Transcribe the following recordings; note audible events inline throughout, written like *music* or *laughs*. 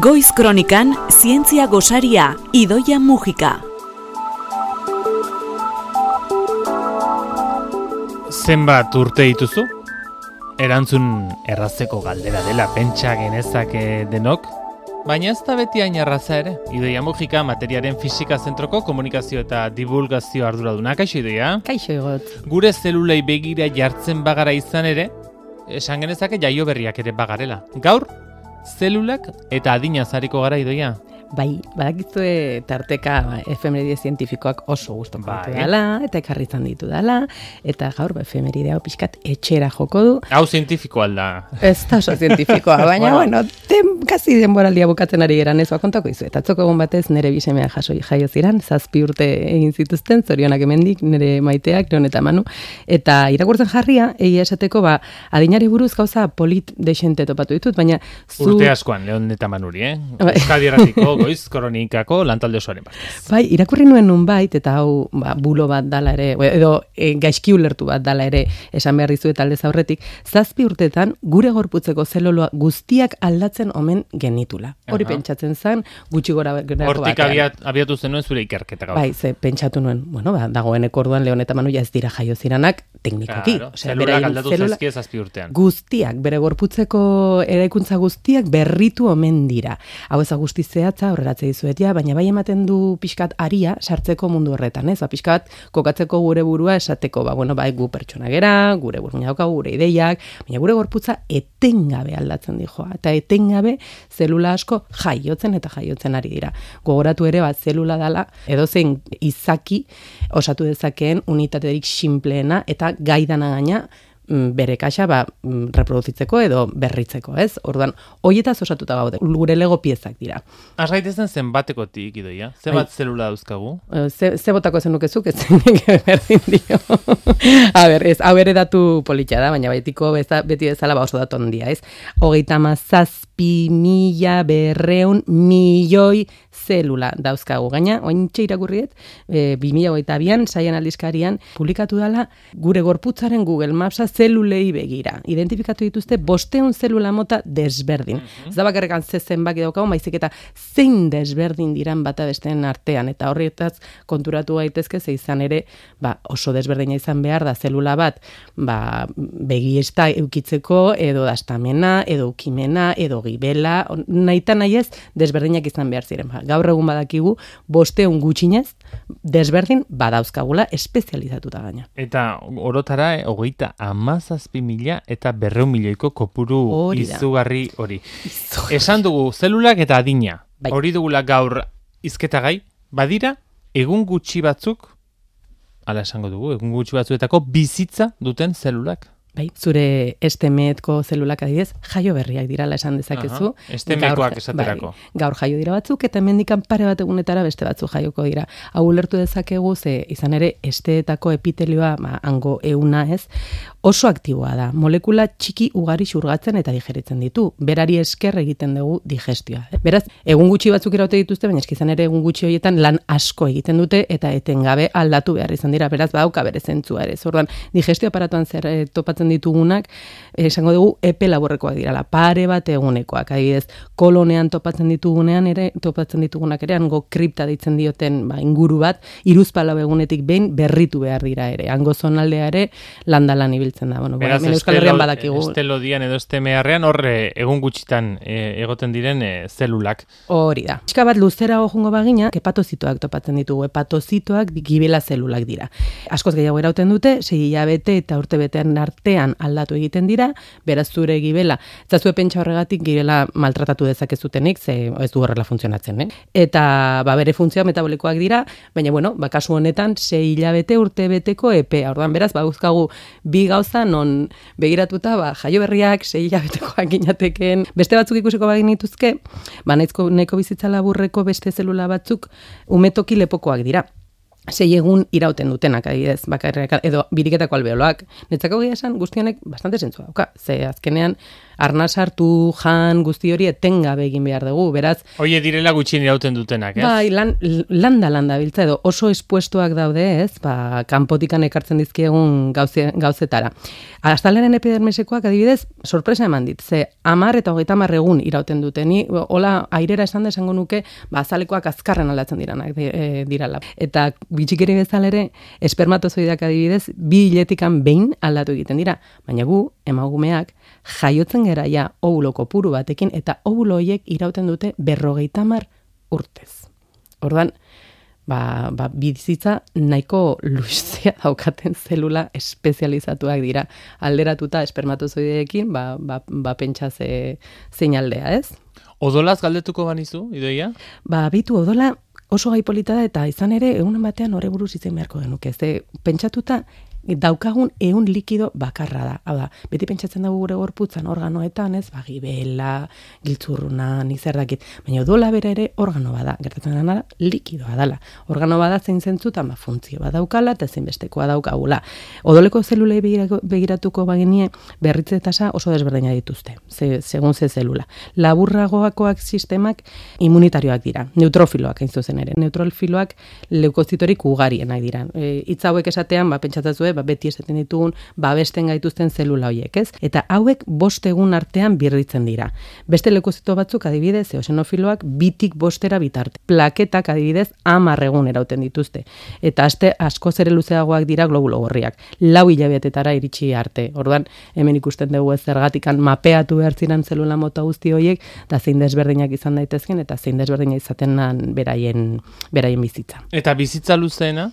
Goiz Kronikan Zientzia Gosaria Idoia Mujika. Zenbat urte dituzu? Erantzun errazeko galdera dela pentsa genezake denok, baina ez da beti hain erraza ere. Idoia Mujika materiaren fisika zentroko komunikazio eta divulgazio arduraduna. Kaixo idoia? Kaixo egot. Gure zelulei begira jartzen bagara izan ere, esan genezake jaio berriak ere bagarela. Gaur, zelulak eta adina zariko gara idoia. Bai, badakizue tarteka efemeride zientifikoak oso guston Bai. dela, eta ekarri izan ditu dela, eta gaur ba, efemeride hau pixkat etxera joko du. Hau zientifiko alda. Ez da oso zientifikoa, *laughs* baina, bueno, den, kasi denboraldia bukatzen ari geran ez, ba, kontako izu. Eta atzoko egun batez nire bisemea jaso jaio ziren, zazpi urte egin zituzten, zorionak hemendik nire maiteak, neon eta manu. Eta irakurtzen jarria, egia esateko, ba, adinari buruz gauza polit desente topatu ditut, baina zu... Urte askoan, Leon eta Manuri, eh? Bai. Euskadi erratiko, *laughs* goiz kronikako lantalde osoaren bat. Bai, irakurri nuen nunbait eta hau ba, bulo bat dala ere, o- edo e, gaizki ulertu bat dala ere esan behar dizuet alde aurretik, zazpi urtetan gure gorputzeko zeloloa guztiak aldatzen omen genitula. Hori Aha. pentsatzen zen, gutxi gora gerako Hortik abiat, abiatu zenuen zure ikerketa gaur. Bai, ze pentsatu nuen, bueno, ba, dagoeneko orduan Leon eta Manu ja ez dira jaio ziranak teknikoki. Claro, Osea, zelulak aldatu zelula- zaizkie zazpi urtean. guztiak, bere gorputzeko eraikuntza guztiak berritu omen dira. Hau ez da guzti zehatza, horreratze dizuet ja, baina bai ematen du pixkat aria sartzeko mundu horretan, ez? Ba, pixkat kokatzeko gure burua esateko, ba, bueno, bai gu pertsona gera, gure burmuina daukagu, gure ideiak, baina gure gorputza etengabe aldatzen dijoa, eta etengabe zelula asko jaiotzen eta jaiotzen ari dira. Gogoratu ere, bat zelula dala, edozein izaki osatu dezakeen unitaterik sinpleena eta gaidana gaina bere kaxa ba, mm, reproduzitzeko edo berritzeko, ez? Orduan, hoietaz osatuta gaude, gure lego piezak dira. Az gaitezen zenbatekotik idoia? Zenbat zelula dauzkagu? Eh, Ze, ze botako zenukezuk ez nik *laughs* berdin dio. A ber, ez, hau ere datu politxa da, baina betiko beza, beti bezala ba oso datu handia, ez? Hogeita mazazpi mila berreun milioi zelula dauzkagu. Gaina, ointxe irakurriet, e, 2022an, saian aldizkarian, publikatu dela gure gorputzaren Google Mapsa zelulei begira. Identifikatu dituzte bosteun zelula mota desberdin. Ez da bakarrekan ze zenbaki daukagu, maizik eta zein desberdin diran bata besteen artean. Eta horretaz konturatu gaitezke ze izan ere, ba, oso desberdina izan behar da zelula bat, ba, begiesta eukitzeko, edo dastamena, edo ukimena, edo gibela, nahita nahi ez, desberdinak izan behar ziren. Ba, gaur egun badakigu, bosteun gutxinez, desberdin badauzkagula espezializatuta gaina. Eta orotara, eh, hogeita amazazpi mila eta berreun milioiko kopuru Hori izugarri hori. Esan dugu, zelulak eta adina. Bai. Hori dugula gaur izketagai, badira, egun gutxi batzuk, ala esango dugu, egun gutxi batzuetako bizitza duten zelulak. Bai, zure estemetko zelulak adidez, jaio berriak dirala esan dezakezu. Aha, estemekoak esaterako. Bai, gaur jaio dira batzuk, eta mendikan pare bat egunetara beste batzuk jaioko dira. Hau ulertu dezakegu, ze izan ere, esteetako epitelioa, ba, hango euna ez, oso aktiboa da. Molekula txiki ugari xurgatzen eta digeritzen ditu. Berari esker egiten dugu digestioa. Beraz, egun gutxi batzuk iraute dituzte, baina eski izan ere egun gutxi horietan lan asko egiten dute eta etengabe aldatu behar izan dira. Beraz, badauka bere zentzua ere. Orduan, digestio aparatuan zer eh, topatzen ditugunak, eh, esango dugu epe laborrekoak dirala, pare bat egunekoak. Adibidez, kolonean topatzen ditugunean ere, topatzen ditugunak ere, hango kripta deitzen dioten ba, inguru bat, iruzpalau egunetik behin berritu behar dira ere. Hango zonaldea ere landalan ibiltzen da. Bueno, bueno, hemen Euskal Herrian badakigu. estelodian edo estemearrean horre egun gutxitan eh, egoten diren eh, zelulak. Hori da. Pixka bat luzera jungo bagina, hepatozitoak topatzen ditugu. Hepatozitoak gibela zelulak dira. Askoz gehiago erauten dute, sei hilabete eta urte betean artean aldatu egiten dira, beraz zure gibela. Ez zue pentsa horregatik gibela maltratatu dezakezutenik, ze ez du horrela funtzionatzen, eh? Eta ba, bere funtzioa metabolikoak dira, baina bueno, ba, kasu honetan sei hilabete urte beteko epea. Orduan beraz, bauzkagu bi gauza non begiratuta ba, jaio berriak sei hilabetekoak ginateken beste batzuk ikusiko bagin dituzke, ba nahizko nahiko bizitza laburreko beste zelula batzuk umetoki lepokoak dira. Sei egun irauten dutenak adibidez, bakarrik edo biriketako albeoloak. Netzako gila esan guztionek bastante zentzua dauka. Ze azkenean arnaz hartu, jan, guzti hori etengabe egin behar dugu, beraz... Oie direla gutxien irauten dutenak, ez? Bai, lan, landa landa biltza edo oso espuestuak daude, ez? Ba, kanpotikan ekartzen dizkiegun gauze, gauzetara. Astalenen epidermesekoak adibidez, sorpresa eman dit, ze amar eta hogeita egun irauten dute, ni hola airera esan desango nuke, ba, azalekoak azkarren aldatzen diranak e, dirala. Eta bitxikeri bezalere, espermatozoidak adibidez, bi hiletikan behin aldatu egiten dira, baina gu, emagumeak, jaiotzen gera ja ovulo kopuru batekin eta ovulo hoiek irauten dute berrogeita mar urtez. Ordan ba, ba, bizitza nahiko luzea daukaten zelula espezializatuak dira. Alderatuta espermatozoideekin, ba, ba, ba pentsa ze, zein aldea, ez? Odolaz galdetuko banizu, idoia? Ba, bitu odola oso gaipolita da eta izan ere egunen batean hori buruz izen beharko genuke. Ze pentsatuta daukagun ehun likido bakarra da. Hau da, beti pentsatzen dugu gure gorputzan organoetan, ez, bagi bela, giltzurruna, nizer dakit, baina odola bere ere organo bada, gertatzen dena likidoa dala. Organo bada zein zentzutan, ba, funtzio badaukala, eta zein bestekoa daukagula. Odoleko zelulei begiratuko bagenie, berritze tasa oso desberdina dituzte, ze, segun ze zelula. Laburragoakoak sistemak immunitarioak dira, neutrofiloak hain zuzen ere. Neutrofiloak leukozitorik ugarienak dira. E, hauek esatean, ba, pentsatzen ba, beti esaten ditugun babesten gaituzten zelula hoiek, ez? Eta hauek bost egun artean birritzen dira. Beste lekozito batzuk adibidez, eosenofiloak bitik bostera bitarte. Plaketak adibidez amar egun erauten dituzte. Eta aste asko zere luzeagoak dira globulo gorriak. Lau hilabetetara iritsi arte. Orduan, hemen ikusten dugu ez zergatikan mapeatu behar ziren zelula mota guzti horiek, eta zein desberdinak izan daitezken, eta zein desberdina izaten beraien, beraien bizitza. Eta bizitza luzeena?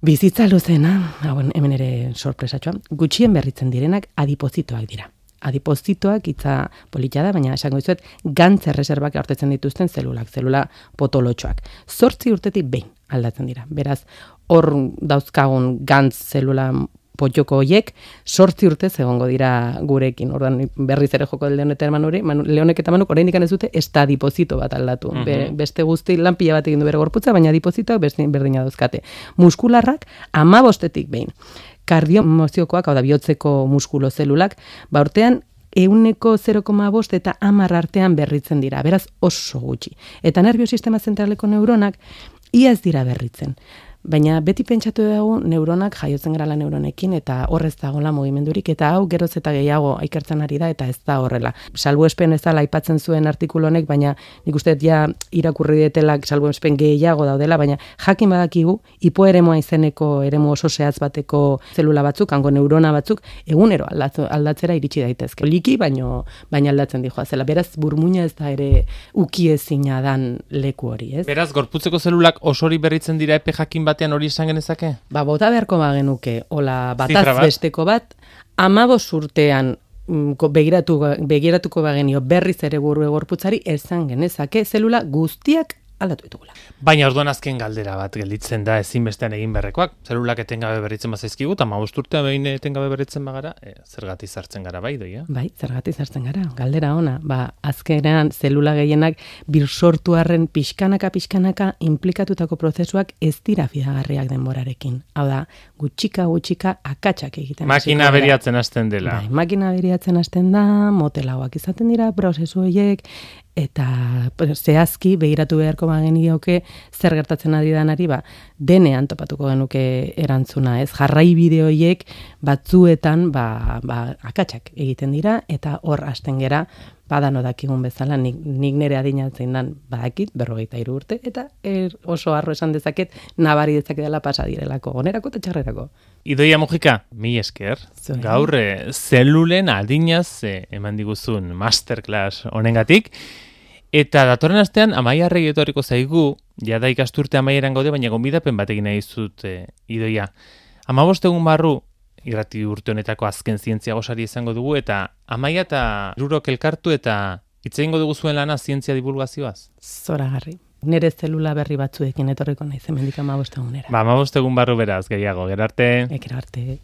Bizitza luzena, hauen hemen ere sorpresatxoa, gutxien berritzen direnak adipozitoak dira. Adipozitoak itza polita da, baina esango dizuet gantz erreserbak hartetzen dituzten zelulak, zelula potolotxoak. Zortzi urtetik behin aldatzen dira. Beraz, hor dauzkagun gantz zelula potxoko hoiek sortzi urte egongo dira gurekin. Ordan berriz ere joko leonek eta manuri, manu, leonek eta manuk oraindik ez dute esta dipozito bat aldatu. Mhm. beste guzti lanpila bat egin du bere gorputza, baina dipozitoak berdina dauzkate. Muskularrak 15etik behin. Kardiomoziokoak, hau da bihotzeko muskulo zelulak, ba urtean euneko 0,5 eta amar artean berritzen dira, beraz oso gutxi. Eta nerviosistema zentraleko neuronak iaz dira berritzen. Baina beti pentsatu dugu neuronak jaiotzen gara neuronekin eta horrez dagoela mugimendurik eta hau geroz eta gehiago ikertzen ari da eta ez da horrela. Salbu espen ez da aipatzen zuen artikulu honek, baina nik uste ja irakurri detelak salbu espen gehiago daudela, baina jakin badakigu hipo eremoa izeneko eremu oso zehatz bateko zelula batzuk, hango neurona batzuk, egunero aldatzera iritsi daitezke. Liki, baino, baina aldatzen dijoa zela. Beraz, burmuina ez da ere ukiezina dan leku hori, ez? Beraz, gorputzeko zelulak osori berritzen dira epe jakin batean hori esan genezake? Ba, bota beharko bagenuke, hola, bataz bat. besteko bat, amabos urtean mm, begiratu, begiratuko bagenio berriz ere burue gorputzari esan genezake zelula guztiak aldatu ditugula. Baina orduan azken galdera bat gelditzen da ezinbestean egin berrekoak. Zelulak etengabe berritzen bazaizkigu, eta urtea behin etengabe berritzen bagara, e, zergati zartzen gara bai doia? Bai, zergati zartzen gara, galdera ona. Ba, azkenean zelula gehienak bir sortu arren pixkanaka pixkanaka implikatutako prozesuak ez dira fidagarriak denborarekin. Hau da, gutxika gutxika akatsak egiten. Makina beriatzen hasten dela. Bai, makina beriatzen hasten da, motelauak izaten dira, prozesu horiek, eta zehazki behiratu beharko bagen genioke zer gertatzen ari danari ba denean topatuko genuke erantzuna ez? Jarrai bideoiek batzuetan ba, ba akatsak egiten dira eta hor hasten gera badano dakigun bezala nik, nik nere adinatzen dan badakit berrogeita iru urte eta er, oso arro esan dezaket nabari dezaket dela pasa direlako onerako eta txarrerako. Idoia Mujika, mi esker, gaur eh, zelulen adinaz eh, eman diguzun masterclass honengatik, Eta datorren astean amaiarrei etorriko zaigu, jada ikasturte amaieran gaude, baina gonbidapen batekin nahi zut e, idoia. Ama egun barru, irrati urte honetako azken zientzia gosari izango dugu, eta amaia eta rurok elkartu eta itzein dugu zuen lana zientzia divulgazioaz? Zora garri. Nere zelula berri batzuekin etorriko nahi zemendik ama egunera. Ba, ama egun barru beraz, gehiago, gerarte. Gerarte.